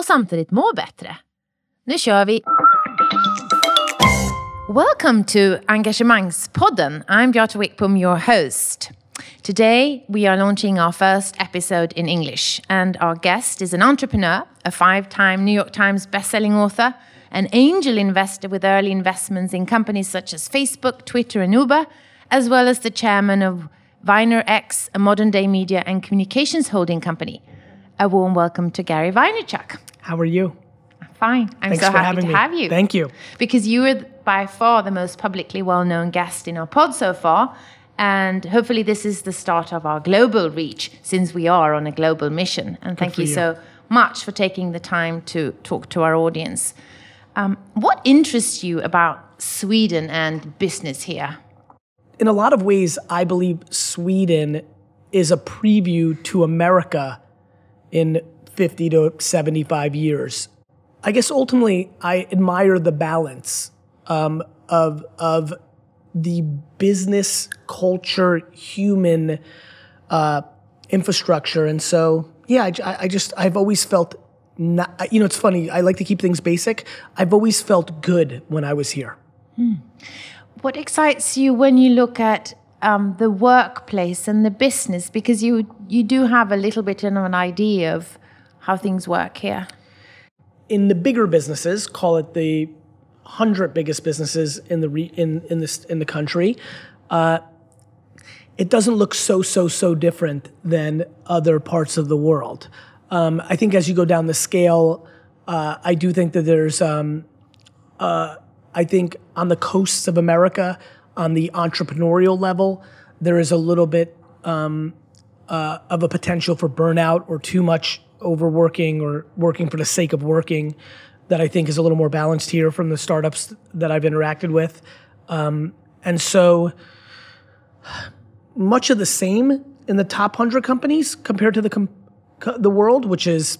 och samtidigt må bättre. Nu kör vi! Welcome to Engagemangspodden. I'm Beata Wickbom, your host. Today, we are launching our first episode in English, and our guest is an entrepreneur, a five time New York Times bestselling author, an angel investor with early investments in companies such as Facebook, Twitter, and Uber, as well as the chairman of VaynerX, a modern day media and communications holding company. A warm welcome to Gary Vaynerchuk. How are you? I'm fine. I'm Thanks so happy having to me. have you. Thank you. Because you were by far the most publicly well known guest in our pod so far. And hopefully, this is the start of our global reach since we are on a global mission. And thank you, you. so much for taking the time to talk to our audience. Um, what interests you about Sweden and business here? In a lot of ways, I believe Sweden is a preview to America in 50 to 75 years. I guess ultimately, I admire the balance um, of, of the business, culture, human uh, infrastructure. And so, yeah, I, I just, I've always felt, not, you know, it's funny, I like to keep things basic. I've always felt good when I was here. What excites you when you look at um, the workplace and the business? Because you you do have a little bit of an idea of how things work here. in the bigger businesses, call it the hundred biggest businesses in the re, in in this in the country, uh, it doesn't look so so so different than other parts of the world. Um, I think as you go down the scale, uh, I do think that there's. Um, uh, I think on the coasts of America, on the entrepreneurial level, there is a little bit um, uh, of a potential for burnout or too much overworking or working for the sake of working that I think is a little more balanced here from the startups that I've interacted with. Um, and so much of the same in the top 100 companies compared to the, com- the world, which is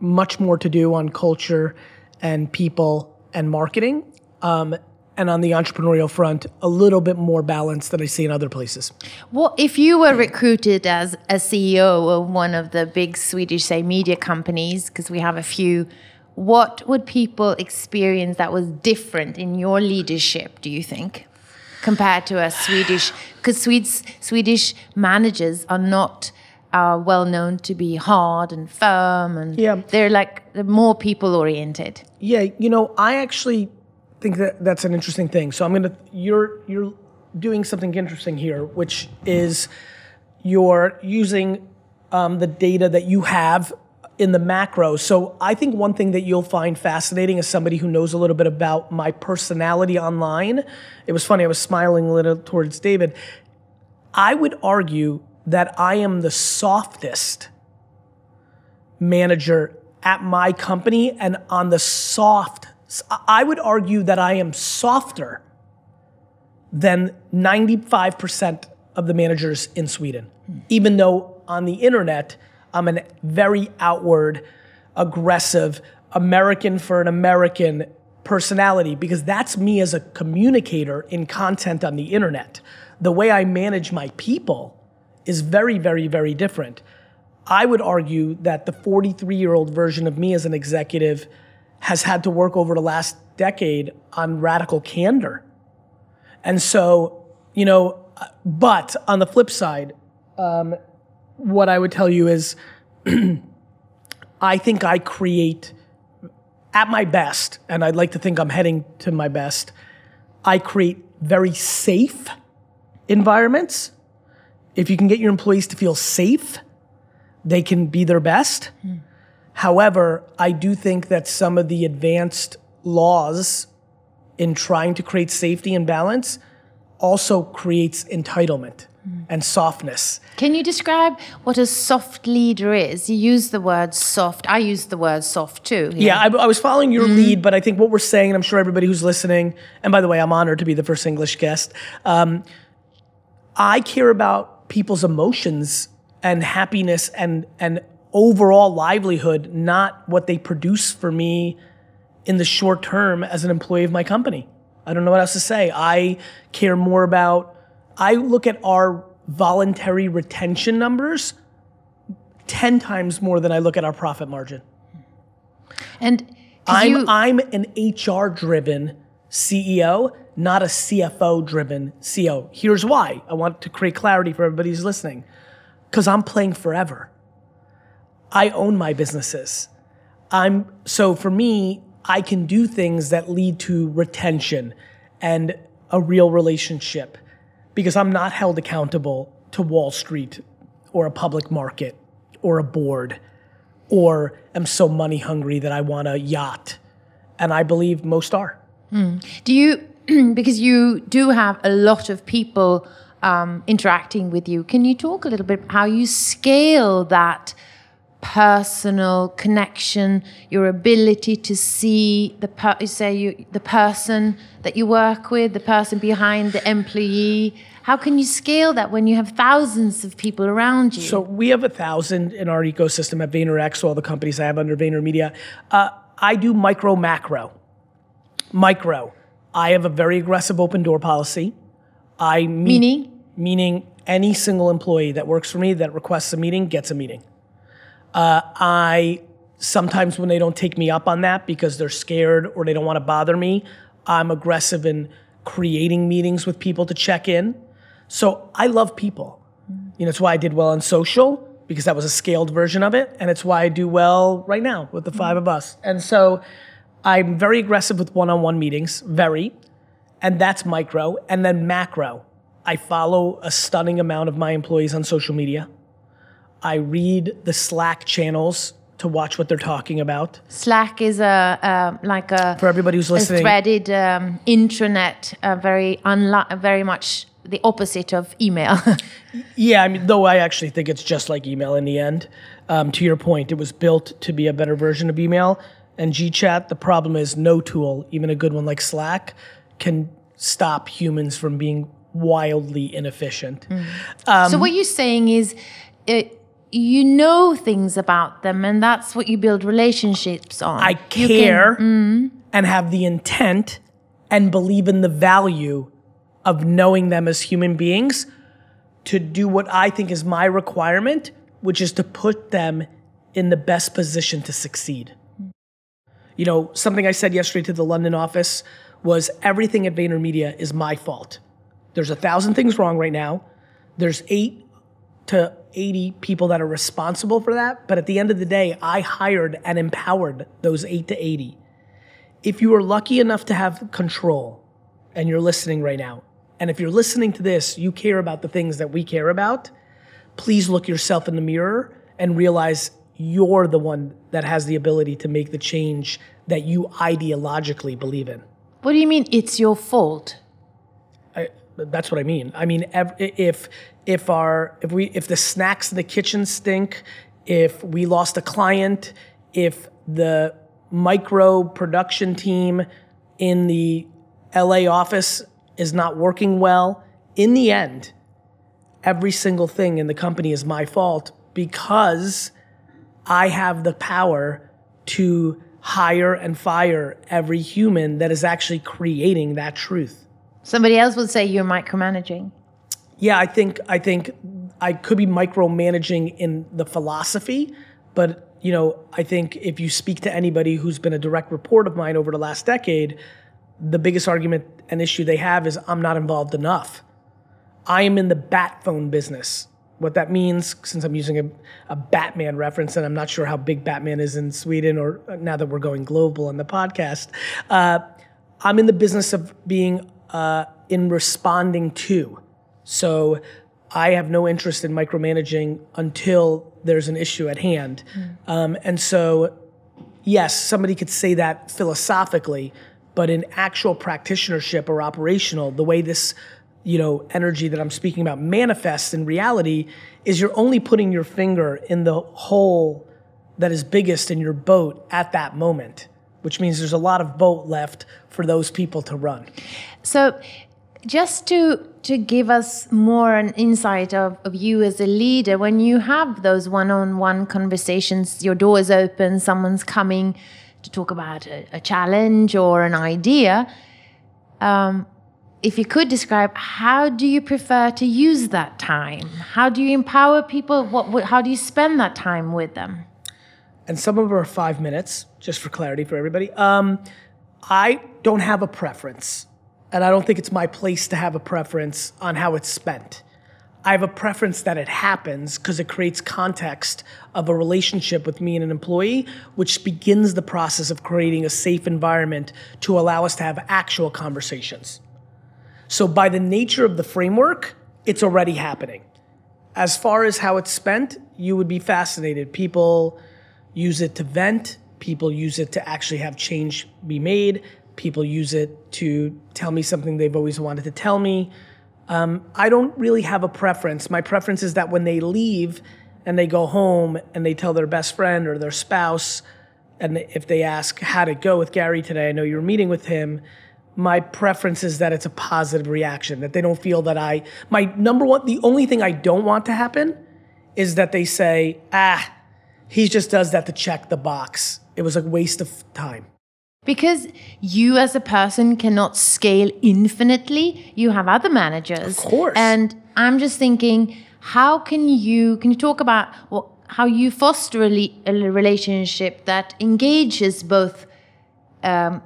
much more to do on culture and people and marketing. Um, and on the entrepreneurial front, a little bit more balance than I see in other places. What if you were recruited as a CEO of one of the big Swedish, say, media companies? Because we have a few. What would people experience that was different in your leadership? Do you think, compared to a Swedish? Because Swedes, Swedish managers are not. Uh, well known to be hard and firm, and Yeah. they're like they're more people oriented. Yeah, you know, I actually think that that's an interesting thing. So I'm gonna you're you're doing something interesting here, which is you're using um, the data that you have in the macro. So I think one thing that you'll find fascinating as somebody who knows a little bit about my personality online. It was funny. I was smiling a little towards David. I would argue that I am the softest manager at my company and on the soft I would argue that I am softer than 95% of the managers in Sweden. Hmm. Even though on the internet I'm a very outward aggressive American for an American personality because that's me as a communicator in content on the internet. The way I manage my people is very very very different. I would argue that the 43 year old version of me as an executive has had to work over the last decade on radical candor. And so, you know, but on the flip side, um, what I would tell you is I think I create at my best, and I'd like to think I'm heading to my best, I create very safe environments. If you can get your employees to feel safe, they can be their best. However, I do think that some of the advanced laws in trying to create safety and balance also creates entitlement and softness. Can you describe what a soft leader is? You use the word soft. I use the word soft too. Yeah, I, I was following your lead, but I think what we're saying, and I'm sure everybody who's listening, and by the way, I'm honored to be the first English guest. Um, I care about people's emotions and happiness and and overall livelihood, not what they produce for me in the short term as an employee of my company. I don't know what else to say. I care more about. I look at our voluntary retention numbers ten times more than I look at our profit margin. And I'm you, I'm an HR driven CEO, not a CFO driven CEO. Here's why. I want to create clarity for everybody who's listening. Cuz I'm playing forever. I own my businesses. I'm so for me, I can do things that lead to retention and a real relationship because I'm not held accountable to Wall Street or a public market or a board or am so money hungry that I want a yacht. And I believe most are. do you, because you do have a lot of people um, interacting with you, can you talk a little bit how you scale that personal connection, your ability to see the per- you say you, the person that you work with, the person behind the employee. How can you scale that when you have thousands of people around you? So we have a thousand in our ecosystem at VaynerX, all the companies I have under VaynerMedia. Uh, I do micro macro. Micro. I have a very aggressive open door policy. I meet, Meaning? meaning any single employee that works for me that requests a meeting gets a meeting. Uh, I sometimes when they don't take me up on that because they're scared or they don't want to bother me, I'm aggressive in creating meetings with people to check in. So I love people. You know, it's why I did well on social because that was a scaled version of it, and it's why I do well right now with the five of us. And so I'm very aggressive with one-on-one meetings, very, and that's micro, and then macro. I follow a stunning amount of my employees on social media. I read the Slack channels to watch what they're talking about. Slack is a uh, like a For everybody who's listening, threaded um, intranet, uh, very unli- very much the opposite of email. yeah, I mean, though I actually think it's just like email in the end. Um, to your point, it was built to be a better version of email. And GChat, the problem is no tool, even a good one like Slack, can stop humans from being wildly inefficient. so what you're saying is, uh, you know things about them, and that's what you build relationships on. I You can- care mm. and have the intent and believe in the value of knowing them as human beings to do what I think is my requirement, which is to put them in the best position to succeed. You know, something I said yesterday to the London office was everything at VaynerMedia is my fault. There's a thousand things wrong right now. There's eight to 80 people that are responsible for that. But at the end of the day, I hired and empowered those eight to 80. If you are lucky enough to have control and you're listening right now, and if you're listening to this, you care about the things that we care about, please look yourself in the mirror and realize you're the one that has the ability to make the change that you ideologically believe in. What do you mean? It's your fault. That's what I mean. I mean, if if our if we if the snacks in the kitchen stink, if we lost a client, if the micro production team in the LA office is not working well, in the end, every single thing in the company is my fault because I have the power to hire and fire every human that is actually creating that truth. Somebody else would say you're micromanaging. Yeah, I think I think I could be micromanaging in the philosophy, but you know, I think if you speak to anybody who's been a direct report of mine over the last decade, the biggest argument and issue they have is I'm not involved enough. I am in the bat phone business. What that means, since I'm using a, a Batman reference, and I'm not sure how big Batman is in Sweden or now that we're going global on the podcast, uh, I'm in the business of being uh, in responding to. So I have no interest in micromanaging until there's an issue at hand. Um, and so, yes, somebody could say that philosophically, but in actual practitionership or operational, the way this you know, energy that I'm speaking about manifests in reality is you're only putting your finger in the hole that is biggest in your boat at that moment, which means there's a lot of boat left for those people to run. So, just to to give us more an insight of, of you as a leader, when you have those one-on-one conversations, your door is open, someone's coming to talk about a, a challenge or an idea. Um, if you could describe how do you prefer to use that time how do you empower people what, what, how do you spend that time with them and some of them are five minutes just for clarity for everybody um, i don't have a preference and i don't think it's my place to have a preference on how it's spent i have a preference that it happens because it creates context of a relationship with me and an employee which begins the process of creating a safe environment to allow us to have actual conversations so by the nature of the framework, it's already happening. As far as how it's spent, you would be fascinated. People use it to vent, people use it to actually have change be made, people use it to tell me something they've always wanted to tell me. Um, I don't really have a preference. My preference is that when they leave and they go home and they tell their best friend or their spouse, and if they ask, How'd it go with Gary today? I know you were meeting with him my preference is that it's a positive reaction, that they don't feel that I, my number one, the only thing I don't want to happen is that they say, ah, he just does that to check the box. It was a waste of time. Because you as a person cannot scale infinitely, you have other managers. Of course. And I'm just thinking, how can you, can you talk about well, how you foster a, a relationship that engages both um,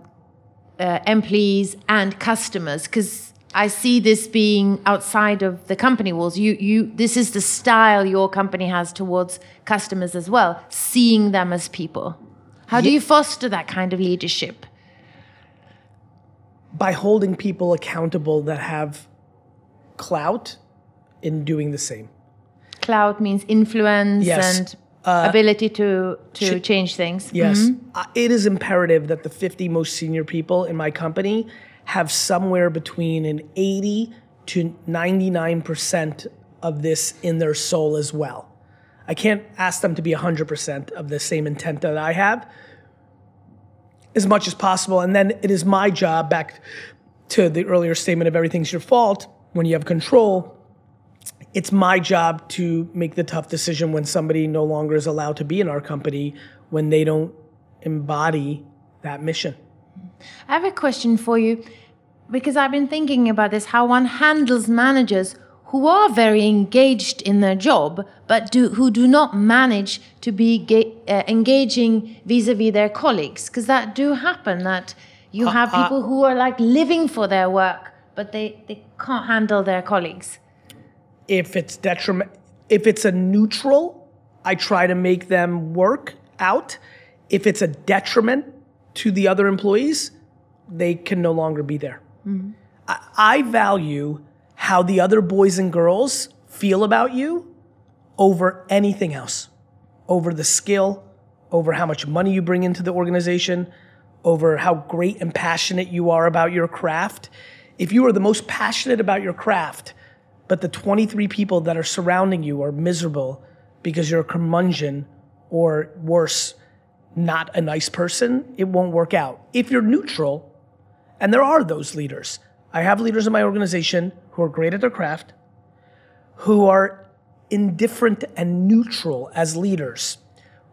uh, employees and customers because I see this being outside of the company walls. You, you, this is the style your company has towards customers as well, seeing them as people. How do you foster that kind of leadership? By holding people accountable that have clout in doing the same. Clout means influence yes. and uh, ability to to ch- change things. Yes, mm-hmm. uh, it is imperative that the 50 most senior people in my company have somewhere between an 80 to 99 percent of this in their soul as well. I can't ask them to be 100 percent of the same intent that I have, as much as possible. And then it is my job, back to the earlier statement of everything's your fault. When you have control, it's my job to make the tough decision when somebody no longer is allowed to be in our company when they don't embody that mission. I have a question for you because I've been thinking about this how one handles managers who are very engaged in their job but do, who do not manage to be uh, engaging vis-a-vis their colleagues because that do happen that you uh, have uh, people uh, who are like living for their work but they, they can't handle their colleagues if it's detriment, if it's a neutral, I try to make them work out. If it's a detriment to the other employees, they can no longer be there. Mm-hmm. I, I value how the other boys and girls feel about you over anything else, over the skill, over how much money you bring into the organization, over how great and passionate you are about your craft. If you are the most passionate about your craft, but the 23 people that are surrounding you are miserable because you're a curmudgeon or worse, not a nice person, it won't work out. If you're neutral, and there are those leaders, I have leaders in my organization who are great at their craft, who are indifferent and neutral as leaders.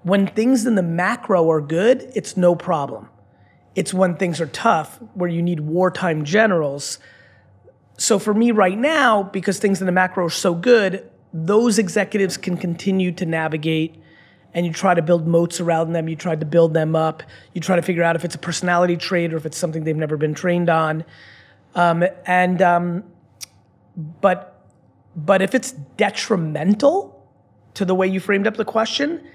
When things in the macro are good, it's no problem. It's when things are tough, where you need wartime generals so for me right now, because things in the macro are so good, those executives can continue to navigate and you try to build moats around them. You try to build them up. You try to figure out if it's a personality trait or if it's something they've never been trained on. Um, and um, but but if it's detrimental to the way you framed up the question,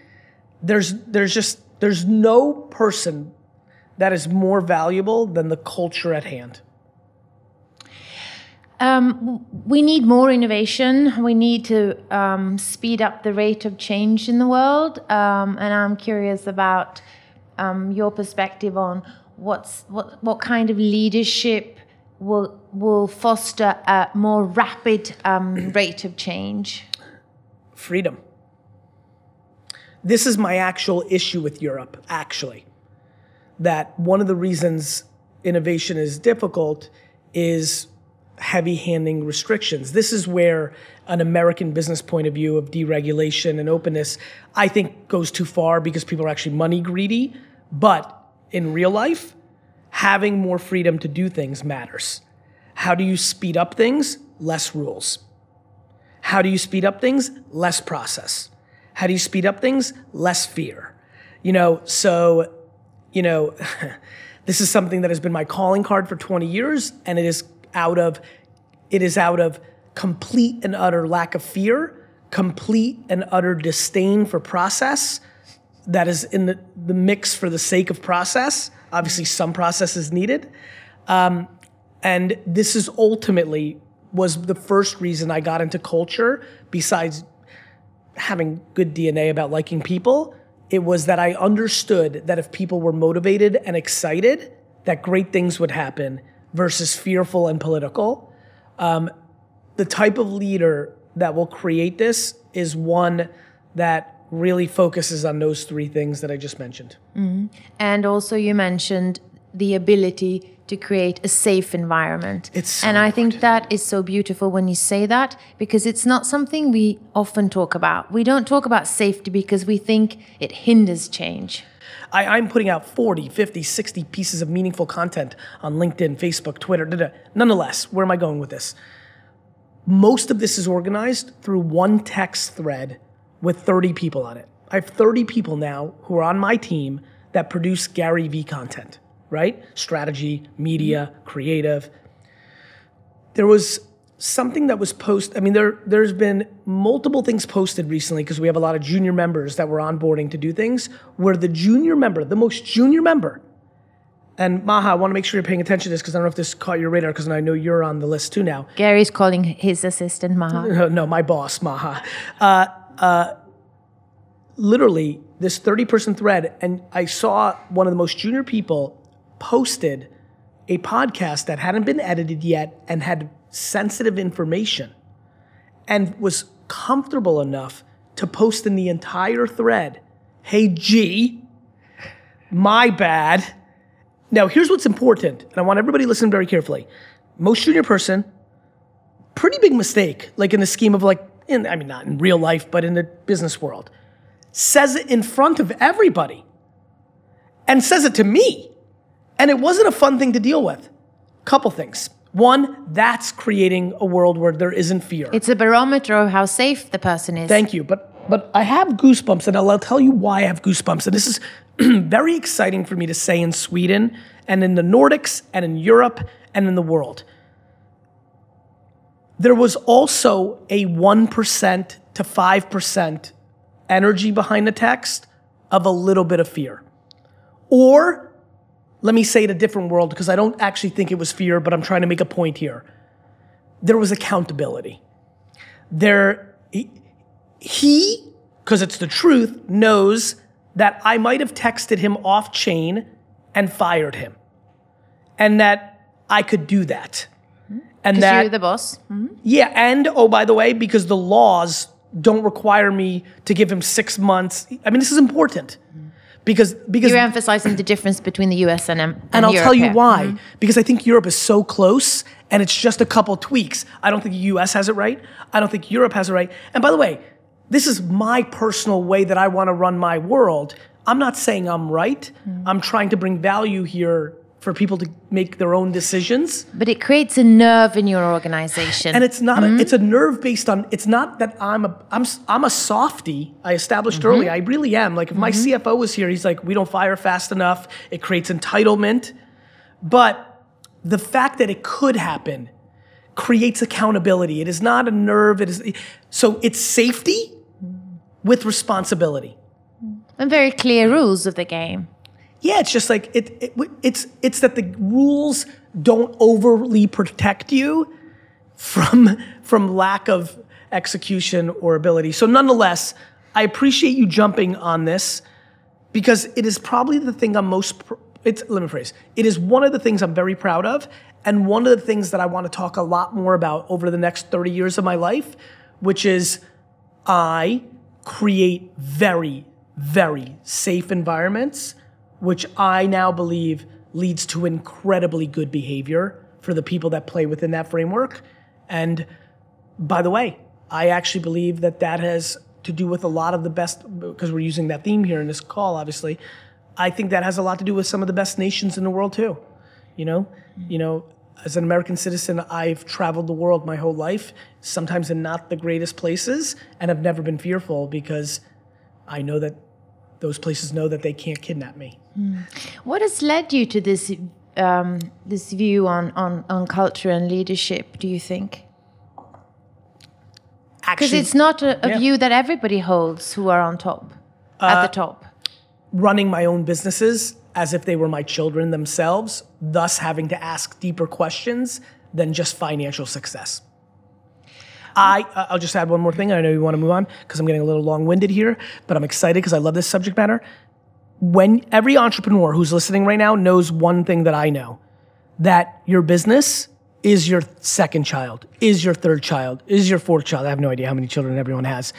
there's there's just there's no person that is more valuable than the culture at hand. Um, we need more innovation. We need to um, speed up the rate of change in the world. Um, and I'm curious about um, your perspective on what's what what kind of leadership will will foster a more rapid um, rate of change? Freedom. This is my actual issue with Europe, actually. That one of the reasons innovation is difficult is heavy handing restrictions. This is where an American business point of view of deregulation and openness, I think, goes too far because people are actually money greedy. But in real life, having more freedom to do things matters. How do you speed up things? Less rules. How do you speed up things? Less process. How do you speed up things? Less fear. You know, so, you know, this is something that has been my calling card for 20 years, and it is out of it is out of complete and utter lack of fear, complete and utter disdain for process that is in the, the mix for the sake of process. Obviously, some process is needed. Um, and this is ultimately was the first reason I got into culture, besides having good DNA about liking people. It was that I understood that if people were motivated and excited, that great things would happen versus fearful and political. Um, the type of leader that will create this is one that really focuses on those three things that I just mentioned. Mm-hmm. And also, you mentioned the ability to create a safe environment. It's so and I think that is so beautiful when you say that because it's not something we often talk about. We don't talk about safety because we think it hinders change. I, am putting out 40, 50, 60 pieces of meaningful content on LinkedIn, Facebook, Twitter. Da, da. Nonetheless, where am I going with this? Most of this is organized through one text thread with 30 people on it. I have 30 people now who are on my team that produce Gary Vee content, right? Strategy, media, creative. There was something that was posted. I mean, there there's been multiple things posted recently because we have a lot of junior members that were onboarding to do things. Where the junior member, the most junior member, and Maha, I want to make sure you're paying attention to this because I don't know if this caught your radar because I know you're on the list too now. Gary's calling his assistant Maha. No, no my boss Maha. Uh, uh, literally, this 30 person thread, and I saw one of the most junior people posted a podcast that hadn't been edited yet and had sensitive information and was comfortable enough to post in the entire thread, hey, G, my bad. Now, here's what's important, and I want everybody to listen very carefully. Most junior person, pretty big mistake, like in the scheme of like, in, I mean, not in real life, but in the business world, says it in front of everybody and says it to me. And it wasn't a fun thing to deal with. Couple things. One, that's creating a world where there isn't fear. It's a barometer of how safe the person is. Thank you. But but I have goosebumps, and I'll tell you why I have goosebumps. And this is very exciting for me to say in Sweden and in the Nordics and in Europe and in the world. There was also a 1% to 5% energy behind the text of a little bit of fear. Or let me say it a different world because I don't actually think it was fear, but I'm trying to make a point here. There was accountability. There, he, because it's the truth, knows that I might have texted him off chain and fired him, and that I could do that. And that you're the boss. Mm-hmm. Yeah, and oh, by the way, because the laws don't require me to give him six months. I mean, this is important. Mm-hmm because because you're emphasizing the difference between the U.S. and and, and I'll Europe tell you why. Mm-hmm. Because I think Europe is so close, and it's just a couple tweaks. I don't think the U.S. has it right. I don't think Europe has it right. And by the way, this is my personal way that I want to run my world. I'm not saying I'm right. Mm-hmm. I'm trying to bring value here for people to make their own decisions. But it creates a nerve in your organization. And it's not mm-hmm. a, it's a nerve based on it's not that I'm a I'm I'm a softy. I established mm-hmm. early. I really am. Like if mm-hmm. my CFO was here, he's like we don't fire fast enough. It creates entitlement. But the fact that it could happen creates accountability. It is not a nerve. It is so it's safety with responsibility. And very clear rules of the game yeah, it's just like it, it, it's it's that the rules don't overly protect you from from lack of execution or ability. So nonetheless, I appreciate you jumping on this because it is probably the thing I'm most pr- it's let me phrase. It is one of the things I'm very proud of, and one of the things that I want to talk a lot more about over the next 30 years of my life, which is I create very, very safe environments, which I now believe leads to incredibly good behavior for the people that play within that framework. And by the way, I actually believe that that has to do with a lot of the best, because we're using that theme here in this call, obviously. I think that has a lot to do with some of the best nations in the world too. You know, you know, as an American citizen, I've traveled the world my whole life, sometimes in not the greatest places, and I've never been fearful because I know that those places know that they can't kidnap me. What has led you to this um, this view on, on on culture and leadership? Do you think? Because it's not a, a yeah. view that everybody holds who are on top, at the top. running my own businesses as if they were my children themselves, thus having to ask deeper questions than just financial success. I, uh, I'll just add one more thing. I know you want to move on because I'm getting a little long winded here, but I'm excited because I love this subject matter. When every entrepreneur who's listening right now knows one thing that I know that your business is your second child, is your third child, is your fourth child. I have no idea how many children everyone has.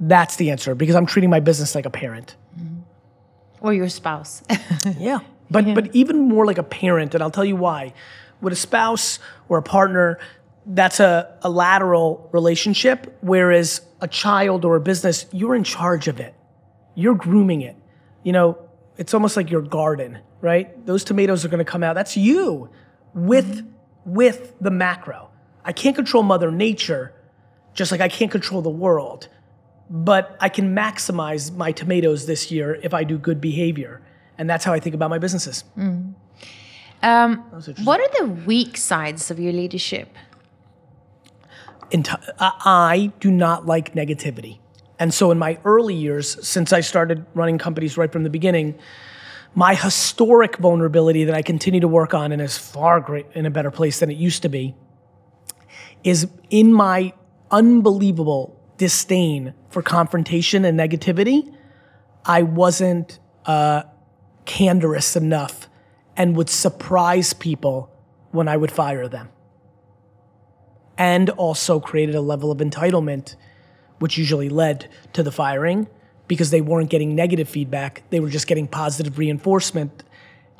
That's the answer because I'm treating my business like a parent. Or your spouse. Yeah. But but even more like a parent, and I'll tell you why. With a spouse or a partner, that's a, a lateral relationship, whereas a child or a business, you're in charge of it. You're grooming it. You know, it's almost like your garden, right? Those tomatoes are gonna come out. That's you with with the macro. I can't control Mother Nature, just like I can't control the world. But I can maximize my tomatoes this year if I do good behavior. And that's how I think about my businesses. Um, what are the weak sides of your leadership? I do not like negativity. And so in my early years, since I started running companies right from the beginning, my historic vulnerability that I continue to work on and is far great in a better place than it used to be is in my unbelievable disdain for confrontation and negativity. I wasn't uh, candorous enough and would surprise people when I would fire them and also created a level of entitlement, which usually led to the firing because they weren't getting negative feedback. They were just getting positive reinforcement.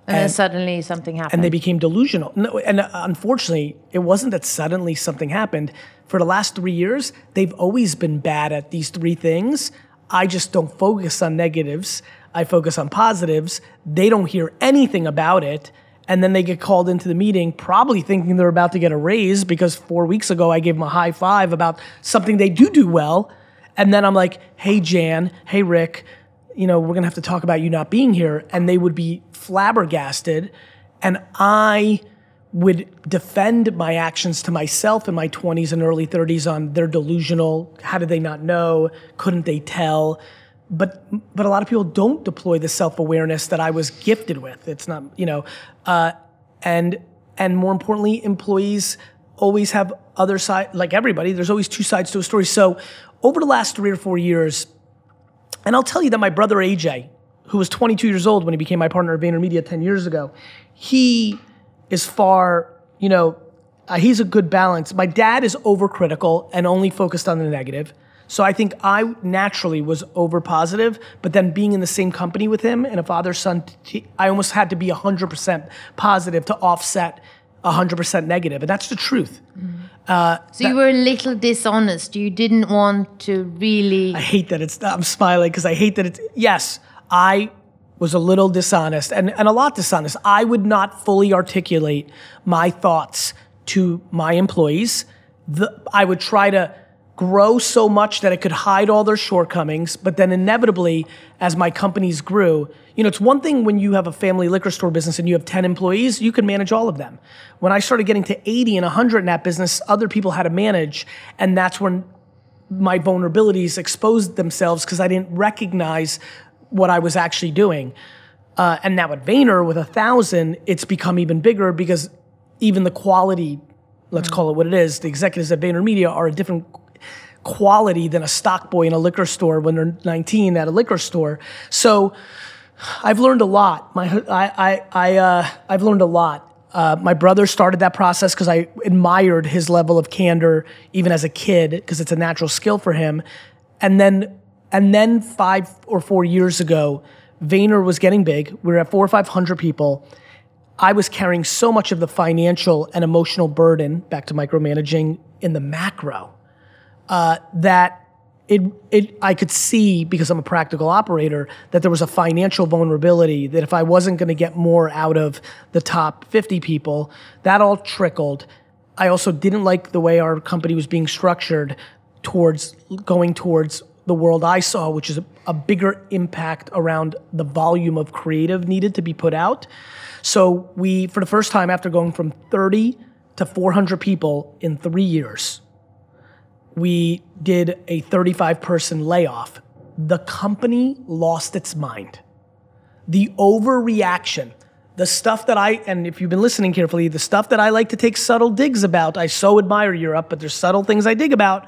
And, then suddenly something happened. And they became delusional. No, and uh, unfortunately, it wasn't that suddenly something happened. For the last three years, they've always been bad at these three things. I just don't focus on negatives. I focus on positives. They don't hear anything about it. And then they get called into the meeting, probably thinking they're about to get a raise because four weeks ago I gave them a high five about something they do do well. And then I'm like, hey, Jan, hey, Rick, you know, we're going to have to talk about you not being here. And they would be flabbergasted. And I would defend my actions to myself in my 20s and early 30s on they're delusional. How did they not know? Couldn't they tell? But but a lot of people don't deploy the self awareness that I was gifted with. It's not you know, uh, and and more importantly, employees always have other side like everybody. There's always two sides to a story. So over the last three or four years, and I'll tell you that my brother AJ, who was 22 years old when he became my partner at VaynerMedia 10 years ago, he is far, you know, uh, he's a good balance. My dad is overcritical and only focused on the negative. So I think I naturally was over positive, but then being in the same company with him and a father son, t- I almost had to be 100% positive to offset 100% negative. And that's the truth. Uh, so you were a little dishonest. You didn't want to really. I hate that it's, I'm smiling because I hate that it's, yes, I was a little dishonest and, and a lot dishonest. I would not fully articulate my thoughts to my employees. The, I would try to grow so much that it could hide all their shortcomings, but then inevitably, as my companies grew, you know, it's one thing when you have a family liquor store business and you have 10 employees, you can manage all of them. When I started getting to 80 and 100 in that business, other people had to manage, and that's when my vulnerabilities exposed themselves because I didn't recognize what I was actually doing. Uh, and now at Vayner with a thousand, it's become even bigger because even the quality, let's call it what it is, the executives at VaynerMedia are a different quality than a stock boy in a liquor store when they're 19 at a liquor store. So I've learned a lot. My, I, I, I, uh, I've learned a lot. Uh, my brother started that process because I admired his level of candor even as a kid because it's a natural skill for him. And then, and then five or four years ago, Vayner was getting big. We were at four or five hundred people. I was carrying so much of the financial and emotional burden back to micromanaging in the macro uh, that it, it, I could see because I'm a practical operator that there was a financial vulnerability that if I wasn't going to get more out of the top 50 people, that all trickled. I also didn't like the way our company was being structured towards going towards the world I saw, which is a, a bigger impact around the volume of creative needed to be put out. So we, for the first time after going from 30 to 400 people in three years, we did a 35 person layoff. The company lost its mind. The overreaction, the stuff that I, and if you've been listening carefully, the stuff that I like to take subtle digs about, I so admire Europe, but there's subtle things I dig about.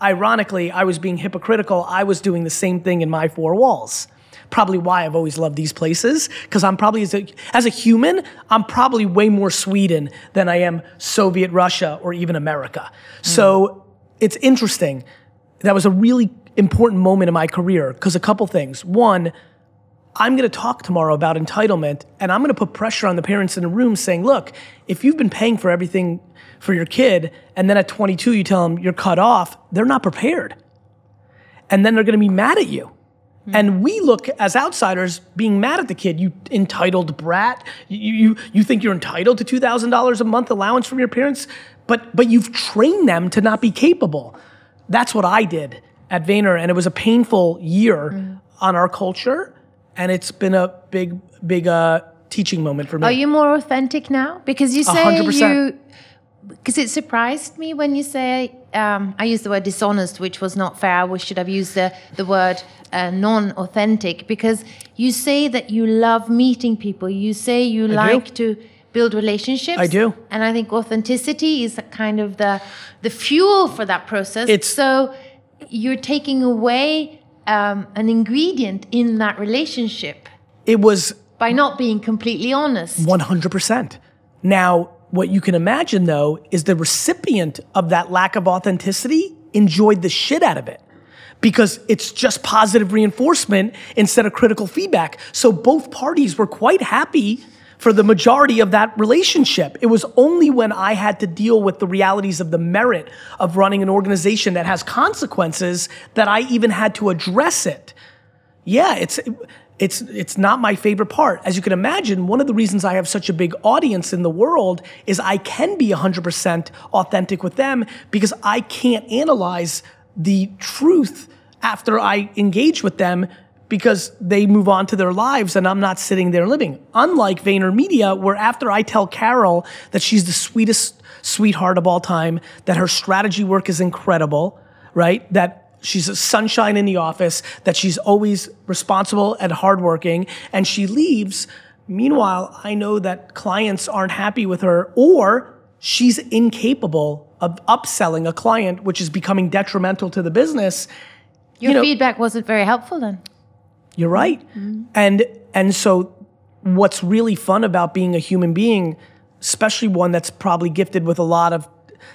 Ironically, I was being hypocritical. I was doing the same thing in my four walls. Probably why I've always loved these places, because I'm probably, as a, as a human, I'm probably way more Sweden than I am Soviet Russia or even America. Mm. So it's interesting. That was a really important moment in my career because a couple things. One, I'm going to talk tomorrow about entitlement and I'm going to put pressure on the parents in the room saying, look, if you've been paying for everything for your kid and then at 22 you tell them you're cut off, they're not prepared. And then they're going to be mad at you. Mm-hmm. And we look as outsiders being mad at the kid, you entitled brat. You, you, you think you're entitled to $2,000 a month allowance from your parents? But but you've trained them to not be capable. That's what I did at Vayner, and it was a painful year mm. on our culture, and it's been a big big uh, teaching moment for me. Are you more authentic now? Because you say 100%. you. Because it surprised me when you say um, I used the word dishonest, which was not fair. We should have used the the word uh, non-authentic because you say that you love meeting people. You say you I like do. to build relationships. I do. And I think authenticity is kind of the the fuel for that process. It's so you're taking away um, an ingredient in that relationship. It was by not being completely honest. 100%. Now, what you can imagine though is the recipient of that lack of authenticity enjoyed the shit out of it because it's just positive reinforcement instead of critical feedback. So both parties were quite happy for the majority of that relationship. It was only when I had to deal with the realities of the merit of running an organization that has consequences that I even had to address it. Yeah, it's it's it's not my favorite part. As you can imagine, one of the reasons I have such a big audience in the world is I can be 100% authentic with them because I can't analyze the truth after I engage with them because they move on to their lives and I'm not sitting there living. Unlike VaynerMedia, where after I tell Carol that she's the sweetest sweetheart of all time, that her strategy work is incredible, right? That she's a sunshine in the office, that she's always responsible and hardworking, and she leaves. Meanwhile, I know that clients aren't happy with her or she's incapable of upselling a client, which is becoming detrimental to the business. Your you know, feedback wasn't very helpful then. You're right. Mm-hmm. And and so what's really fun about being a human being, especially one that's probably gifted with a lot of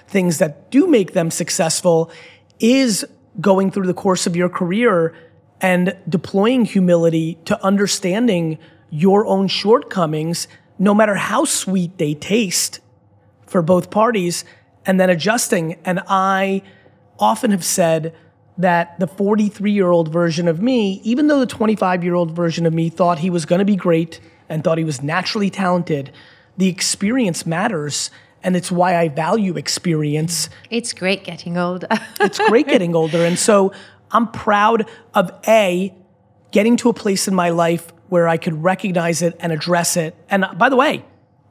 things that do make them successful, is going through the course of your career and deploying humility to understanding your own shortcomings, no matter how sweet they taste for both parties, and then adjusting. And I often have said, that the 43 year old version of me, even though the 25 year old version of me thought he was going to be great and thought he was naturally talented, the experience matters. And it's why I value experience. It's great getting older. it's great getting older. And so I'm proud of A, getting to a place in my life where I could recognize it and address it. And by the way,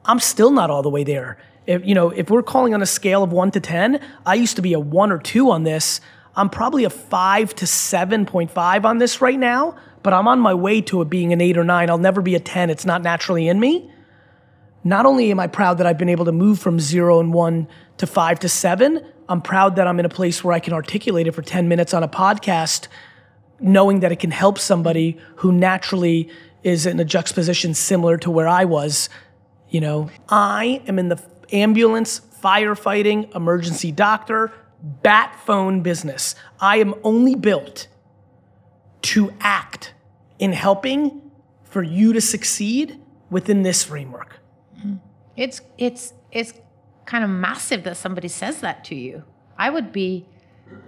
I'm still not all the way there. If, you know, if we're calling on a scale of one to 10, I used to be a one or two on this. I'm probably a five to 7.5 on this right now, but I'm on my way to it being an eight or nine. I'll never be a 10. It's not naturally in me. Not only am I proud that I've been able to move from zero and one to five to seven, I'm proud that I'm in a place where I can articulate it for 10 minutes on a podcast, knowing that it can help somebody who naturally is in a juxtaposition similar to where I was. You know, I am in the ambulance, firefighting, emergency doctor, bat phone business. I am only built to act in helping for you to succeed within this framework. It's it's it's kind of massive that somebody says that to you. I would be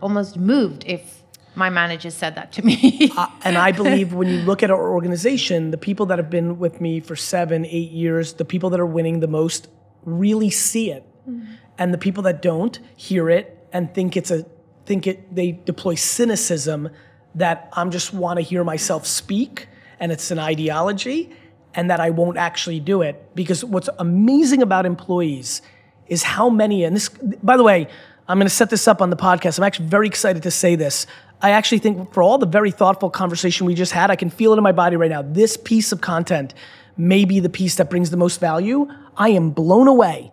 almost moved if my manager said that to me. uh, and I believe when you look at our organization, the people that have been with me for seven, eight years, the people that are winning the most really see it. Mm-hmm. And the people that don't hear it and think it's a think it they deploy cynicism that I'm just want to hear myself speak and it's an ideology and that I won't actually do it. Because what's amazing about employees is how many, and this, by the way, I'm going to set this up on the podcast. I'm actually very excited to say this. I actually think for all the very thoughtful conversation we just had, I can feel it in my body right now. This piece of content may be the piece that brings the most value. I am blown away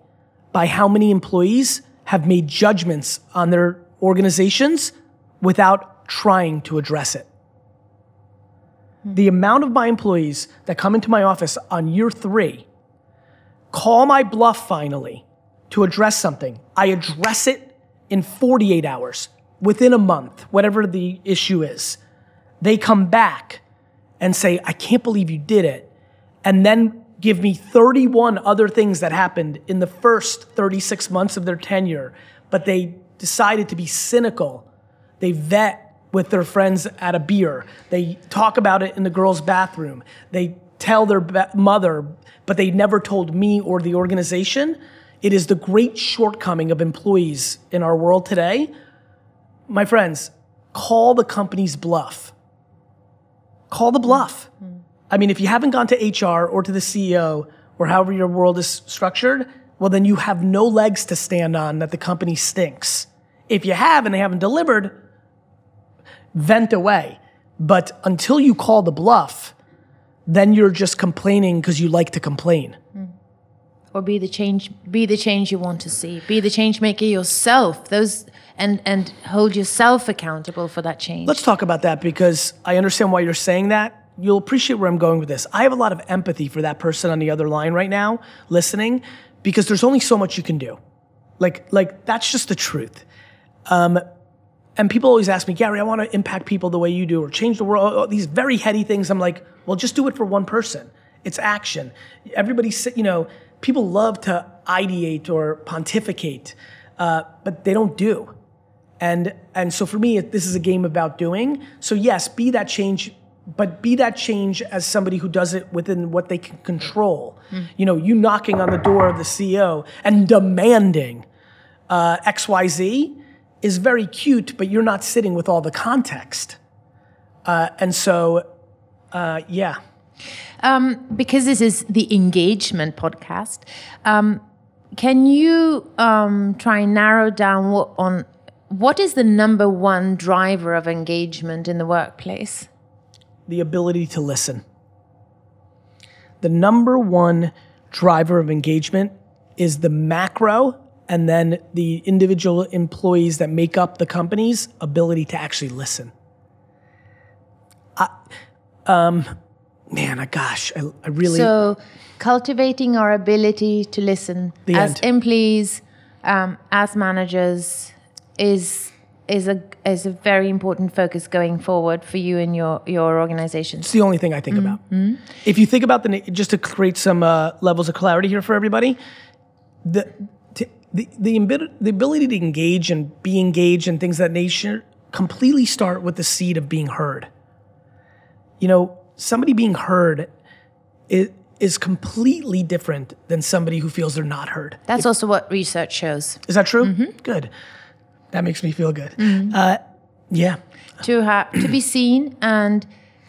by how many employees have made judgments on their organizations without trying to address it. The amount of my employees that come into my office on year three call my bluff finally to address something. I address it in 48 hours, within a month, whatever the issue is. They come back and say, I can't believe you did it. And then give me 31 other things that happened in the first 36 months of their tenure, but they decided to be cynical. They vet with their friends at a beer. They talk about it in the girls' bathroom. They tell their mother, but they never told me or the organization. It is the great shortcoming of employees in our world today. My friends, call the company's bluff. Call the bluff. Mm-hmm. I mean, if you haven't gone to HR or to the CEO or however your world is structured, well, then you have no legs to stand on that the company stinks. If you have and they haven't delivered, vent away. But until you call the bluff, then you're just complaining because you like to complain. Mm or be the change be the change you want to see be the change maker yourself those and and hold yourself accountable for that change let's talk about that because i understand why you're saying that you'll appreciate where i'm going with this. I have a lot of empathy for that person on the other line right now listening because there's only so much you can do. Like like that's just the truth. Um, and people always ask me gary i want to impact people the way you do or change the world these very heady things. I'm like well just do it for one person. It's action. Everybody you know people love to ideate or pontificate, uh, but they don't do. And, and so for me, this is a game about doing. So yes, be that change, but be that change as somebody who does it within what they can control. Mm. You know, you knocking on the door of the CEO and demanding uh, XYZ is very cute, but you're not sitting with all the context. Uh, and so, uh, yeah. Um, because this is the engagement podcast, um, can you um, try and narrow down what on what is the number one driver of engagement in the workplace? The ability to listen. The number one driver of engagement is the macro and then the individual employees that make up the company's ability to actually listen. I, um, man, I, gosh, I, I really. So, cultivating our ability to listen as end. employees, um, as managers, is is a is a very important focus going forward for you and your your organization. It's the only thing I think mm-hmm. about. Mm-hmm. If you think about the just to create some uh, levels of clarity here for everybody, the the the, the ability to engage and be engaged and things that nature completely start with the seed of being heard. You know, somebody being heard is, is completely different than somebody who feels they're not heard. That's if, also what research shows. Is that true? Mm-hmm. Good. That makes me feel good. Mm-hmm. Uh, yeah. To have to be seen and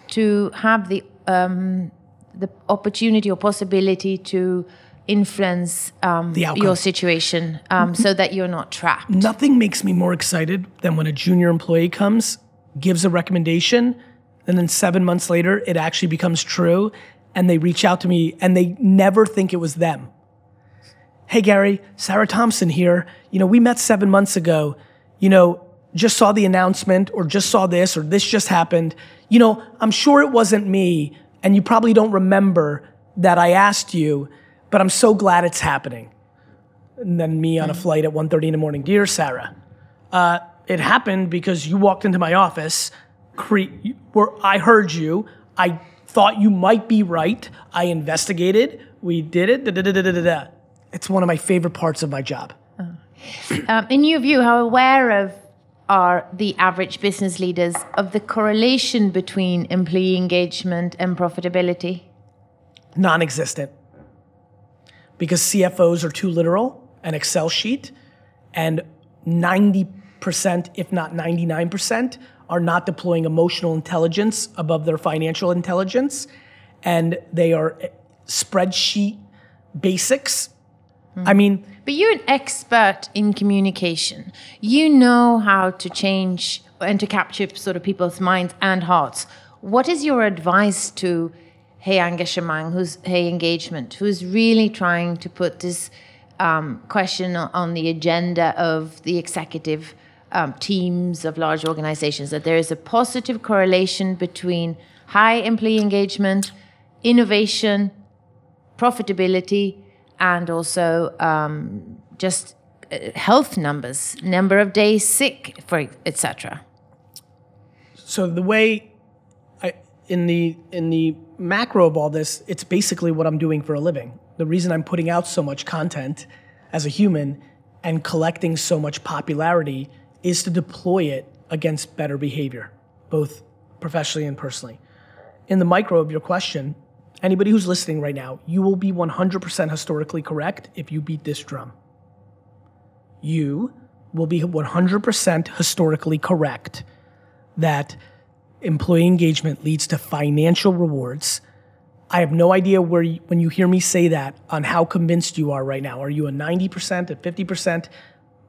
to have the um, the opportunity or possibility to influence um, your situation um, so that you're not trapped. Nothing makes me more excited than when a junior employee comes, gives a recommendation, and then seven months later, it actually becomes true. And they reach out to me and they never think it was them. Hey, Gary, Sarah Thompson here. You know, we met seven months ago. You know, just saw the announcement or just saw this or this just happened. You know, I'm sure it wasn't me. and you probably don't remember that I asked you, but I'm so glad it's happening. And then me on a flight at 1.30 in the morning, dear Sarah, uh, it happened because you walked into my office, cre- where I heard you, I thought you might be right, I investigated, we did it, da da da da da da. It's one of my favorite parts of my job. Um, in your view, how aware of are the average business leaders of the correlation between employee engagement and profitability? Non existent. Because CFOs are too literal, an Excel sheet, and 90%, if not 99%, are not deploying emotional intelligence above their financial intelligence. And they are spreadsheet basics. I mean, But you're an expert in communication. You know how to change and to capture sort of people's minds and hearts. What is your advice to Hey Engagement, who's Hey Engagement, who's really trying to put this um, question on- on the agenda of the executive um, teams of large organizations that there is a positive correlation between high employee engagement, innovation, profitability, and also um, just uh, health numbers, number of days sick, for etc. so the way I, in the in the macro of all this, it's basically what I'm doing for a living. The reason I'm putting out so much content as a human and collecting so much popularity is to deploy it against better behavior, both professionally and personally. In the micro of your question, anybody who's listening right now, you will be 100% historically correct if you beat this drum. You will be 100% historically correct that employee engagement leads to financial rewards. I have no idea where you, when you hear me say that on how convinced you are right now. Are you a 90%, a 50%?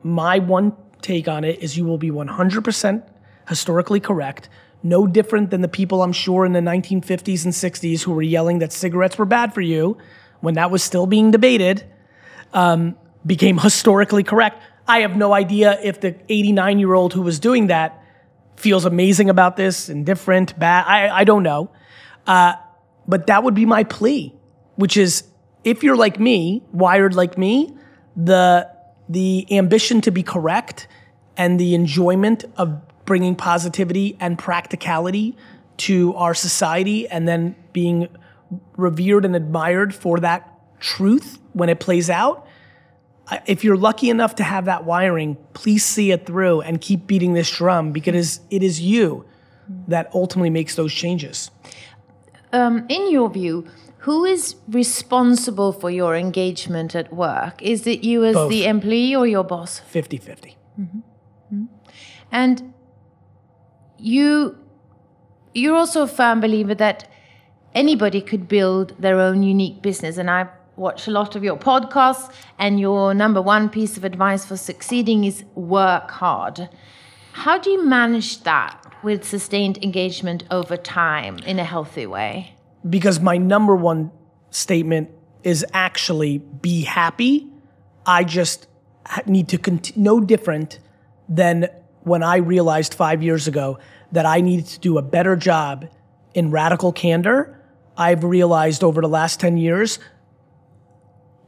My one take on it is you will be 100% historically correct. No different than the people I'm sure in the 1950s and 60s who were yelling that cigarettes were bad for you when that was still being debated um, became historically correct. I have no idea if the 89 year old who was doing that feels amazing about this, indifferent, bad. I, I don't know. Uh, but that would be my plea, which is if you're like me, wired like me, the, the ambition to be correct and the enjoyment of bringing positivity and practicality to our society and then being revered and admired for that truth when it plays out. If you're lucky enough to have that wiring, please see it through and keep beating this drum because it is you that ultimately makes those changes. Um, in your view, who is responsible for your engagement at work? Is it you as Both. the employee or your boss? 50 50. And you you're also a firm believer that anybody could build their own unique business. And i watch a lot of your podcasts, and your number one piece of advice for succeeding is work hard. How do you manage that with sustained engagement over time in a healthy way? because my number one statement is actually be happy. I just need to cont- no different than when I realized five years ago that I needed to do a better job in radical candor. I've realized over the last 10 years,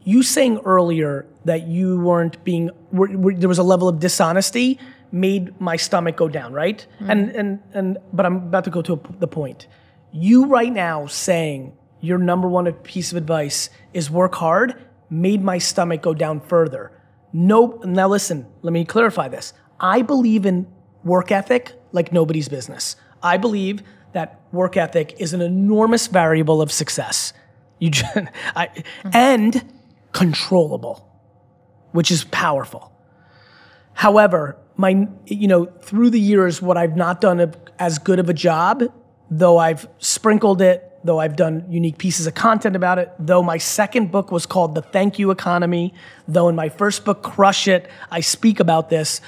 you saying earlier that you weren't being, were, were, there was a level of dishonesty made my stomach go down, right? Mm-hmm. And, and, and, but I'm about to go to a, the point. You right now saying your number one piece of advice is work hard made my stomach go down further. No, now listen, let me clarify this. I believe in work ethic like nobody's business. I believe that work ethic is an enormous variable of success. You just, I, and controllable, which is powerful. However, my you know through the years, what I've not done as good of a job, though I've sprinkled it, though I've done unique pieces of content about it, though my second book was called The Thank You Economy, though in my first book, Crush It, I speak about this.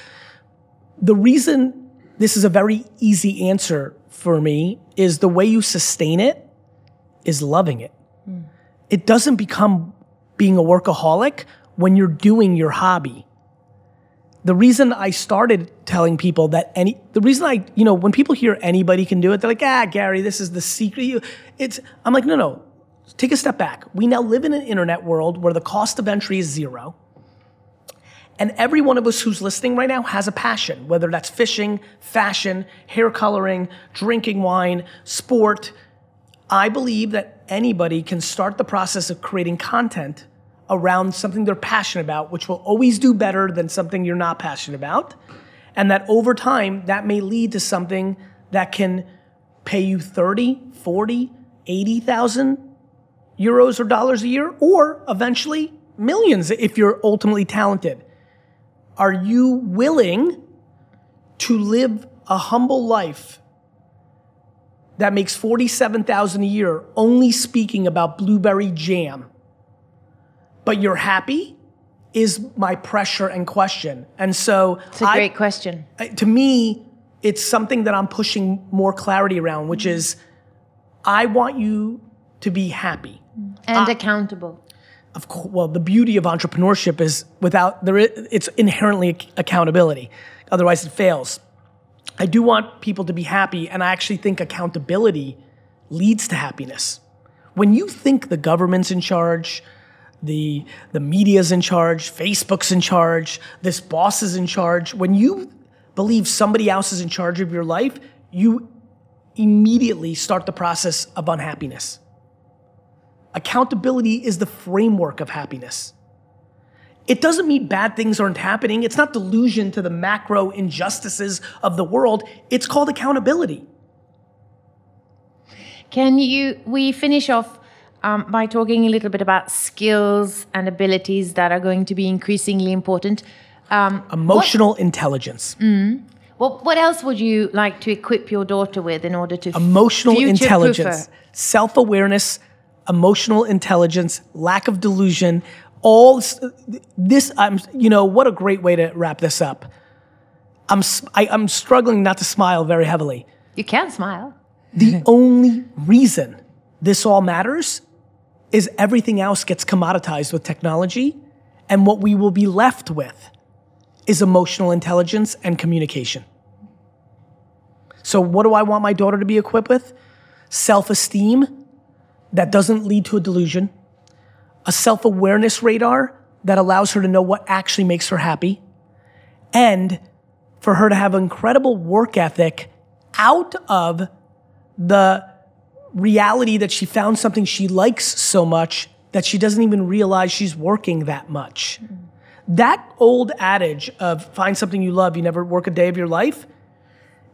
The reason this is a very easy answer for me is the way you sustain it is loving it. It doesn't become being a workaholic when you're doing your hobby the reason I started telling people that any, the reason I, you know, when people hear anybody can do it, they're like, ah, Gary, this is the secret. You, it's, I'm like, no, no, take a step back. We now live in an internet world where the cost of entry is zero. And every one of us who's listening right now has a passion, whether that's fishing, fashion, hair coloring, drinking wine, sport. I believe that anybody can start the process of creating content around something they're passionate about, which will always do better than something you're not passionate about. And that over time, that may lead to something that can pay you 30, 40, 80,000 euros or dollars a year, or eventually millions if you're ultimately talented. Are you willing to live a humble life that makes 47,000 a year only speaking about blueberry jam? But you're happy is my pressure and question. And so It's a I- great question. To me, it's something that I'm pushing more clarity around, which mm-hmm. is I want you to be happy. And accountable. Of course, well, the beauty of entrepreneurship is without there, i- it's inherently ac- accountability. Otherwise, it fails. I do want people to be happy, and I actually think accountability leads to happiness. When you think the government's in charge, the the media's in charge, Facebook's in charge, this boss is in charge, when you believe somebody else is in charge of your life, you immediately start the process of unhappiness. Accountability is the framework of happiness. It doesn't mean bad things aren't happening. It's not delusion to the macro injustices of the world. It's called accountability. Can you? We finish off um, by talking a little bit about skills and abilities that are going to be increasingly important. Um, Emotional intelligence. what what else would you like to equip your daughter with in order to Emotional intelligence, self awareness, emotional intelligence, lack of delusion. All this, I'm, you know, what a great way to wrap this up. I'm, s- I, I'm struggling not to smile very heavily. You can smile. The only reason this all matters is everything else gets commoditized with technology, and what we will be left with is emotional intelligence and communication. So, what do I want my daughter to be equipped with? Self esteem that doesn't lead to a delusion, a self awareness radar that allows her to know what actually makes her happy, and for her to have incredible work ethic out of the reality that she found something she likes so much that she doesn't even realize she's working that much. That old adage of find something you love, you never work a day of your life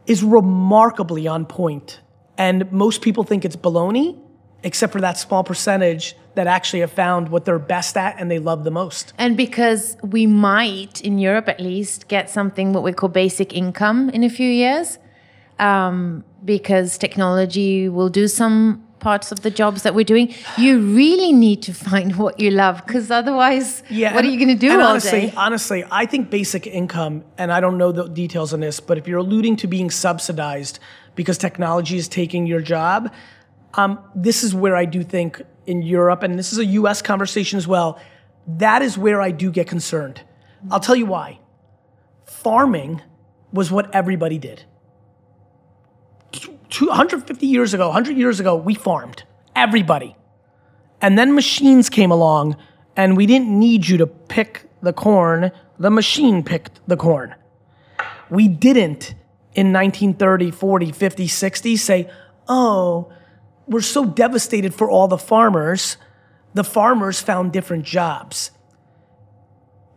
is remarkably on point. And most people think it's baloney, except for that small percentage that actually have found what they're best at and they love the most. And because we might, in Europe at least, get something what we call basic income in a few years, um, because technology will do some parts of the jobs that we're doing, you really need to find what you love, because otherwise, what are you going to do and all honestly, day? Honestly, I think basic income, and I don't know the details on this, but if you're alluding to being subsidized because technology is taking your job, um, this is where I do think in Europe, and this is a US conversation as well, that is where I do get concerned. I'll tell you why. Farming was what everybody did. 250 years ago, 100 years ago, we farmed. Everybody. And then machines came along, and we didn't need you to pick the corn. The machine picked the corn. We didn't in 1930, 40, 50, 60 say, oh, we're so devastated for all the farmers. The farmers found different jobs.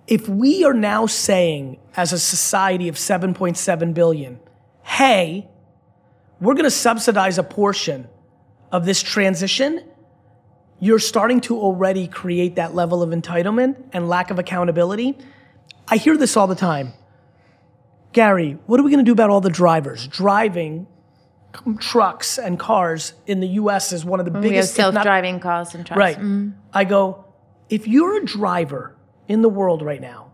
If we are now saying, as a society of 7.7 billion, hey, we're going to subsidize a portion of this transition, you're starting to already create that level of entitlement and lack of accountability. I hear this all the time. Gary, what are we going to do about all the drivers driving trucks and cars in the US is one of the we biggest self-driving cars and trucks. Right. Mm. I go, if you're a driver in the world right now,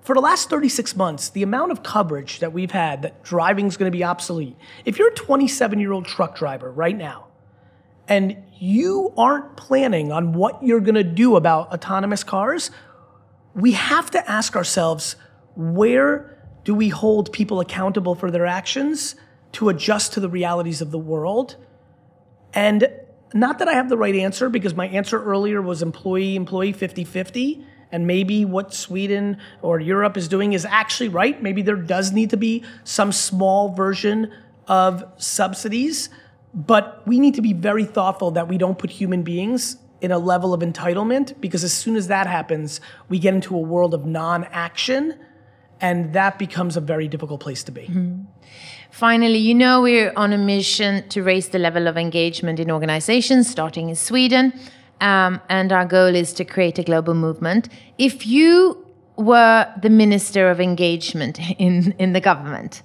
for the last 36 months, the amount of coverage that we've had that driving is going to be obsolete. If you're a 27 year old truck driver right now, and you aren't planning on what you're going to do about autonomous cars, we have to ask ourselves where do we hold people accountable for their actions to adjust to the realities of the world? And not that I have the right answer, because my answer earlier was employee employee 50 50. And maybe what Sweden or Europe is doing is actually right. Maybe there does need to be some small version of subsidies, but we need to be very thoughtful that we don't put human beings in a level of entitlement because as soon as that happens, we get into a world of non action, and that becomes a very difficult place to be. Mm-hmm. Finally, you know we're on a mission to raise the level of engagement in organizations, starting in Sweden. Um, and our goal is to create a global movement. If you were the Minister of Engagement in, in the government,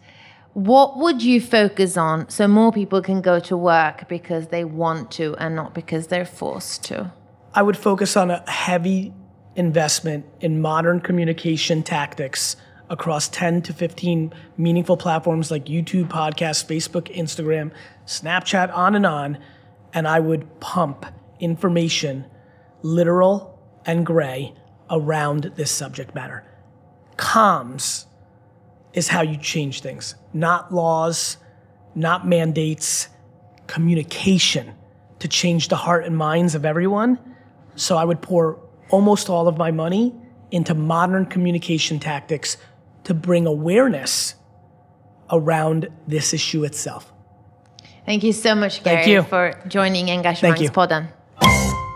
what would you focus on so more people can go to work because they want to and not because they're forced to? I would focus on a heavy investment in modern communication tactics across 10 to 15 meaningful platforms like YouTube, podcasts, Facebook, Instagram, Snapchat, on and on. And I would pump information, literal and gray, around this subject matter. Comms is how you change things, not laws, not mandates, communication to change the heart and minds of everyone. So I would pour almost all of my money into modern communication tactics to bring awareness around this issue itself. Thank you so much Gary for joining Engagemangspodden.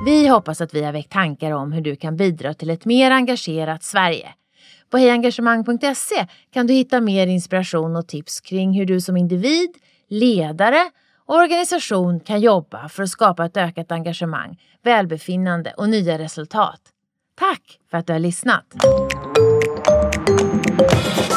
Vi hoppas att vi har väckt tankar om hur du kan bidra till ett mer engagerat Sverige. På hejengagemang.se kan du hitta mer inspiration och tips kring hur du som individ, ledare och organisation kan jobba för att skapa ett ökat engagemang, välbefinnande och nya resultat. Tack för att du har lyssnat! Thank you.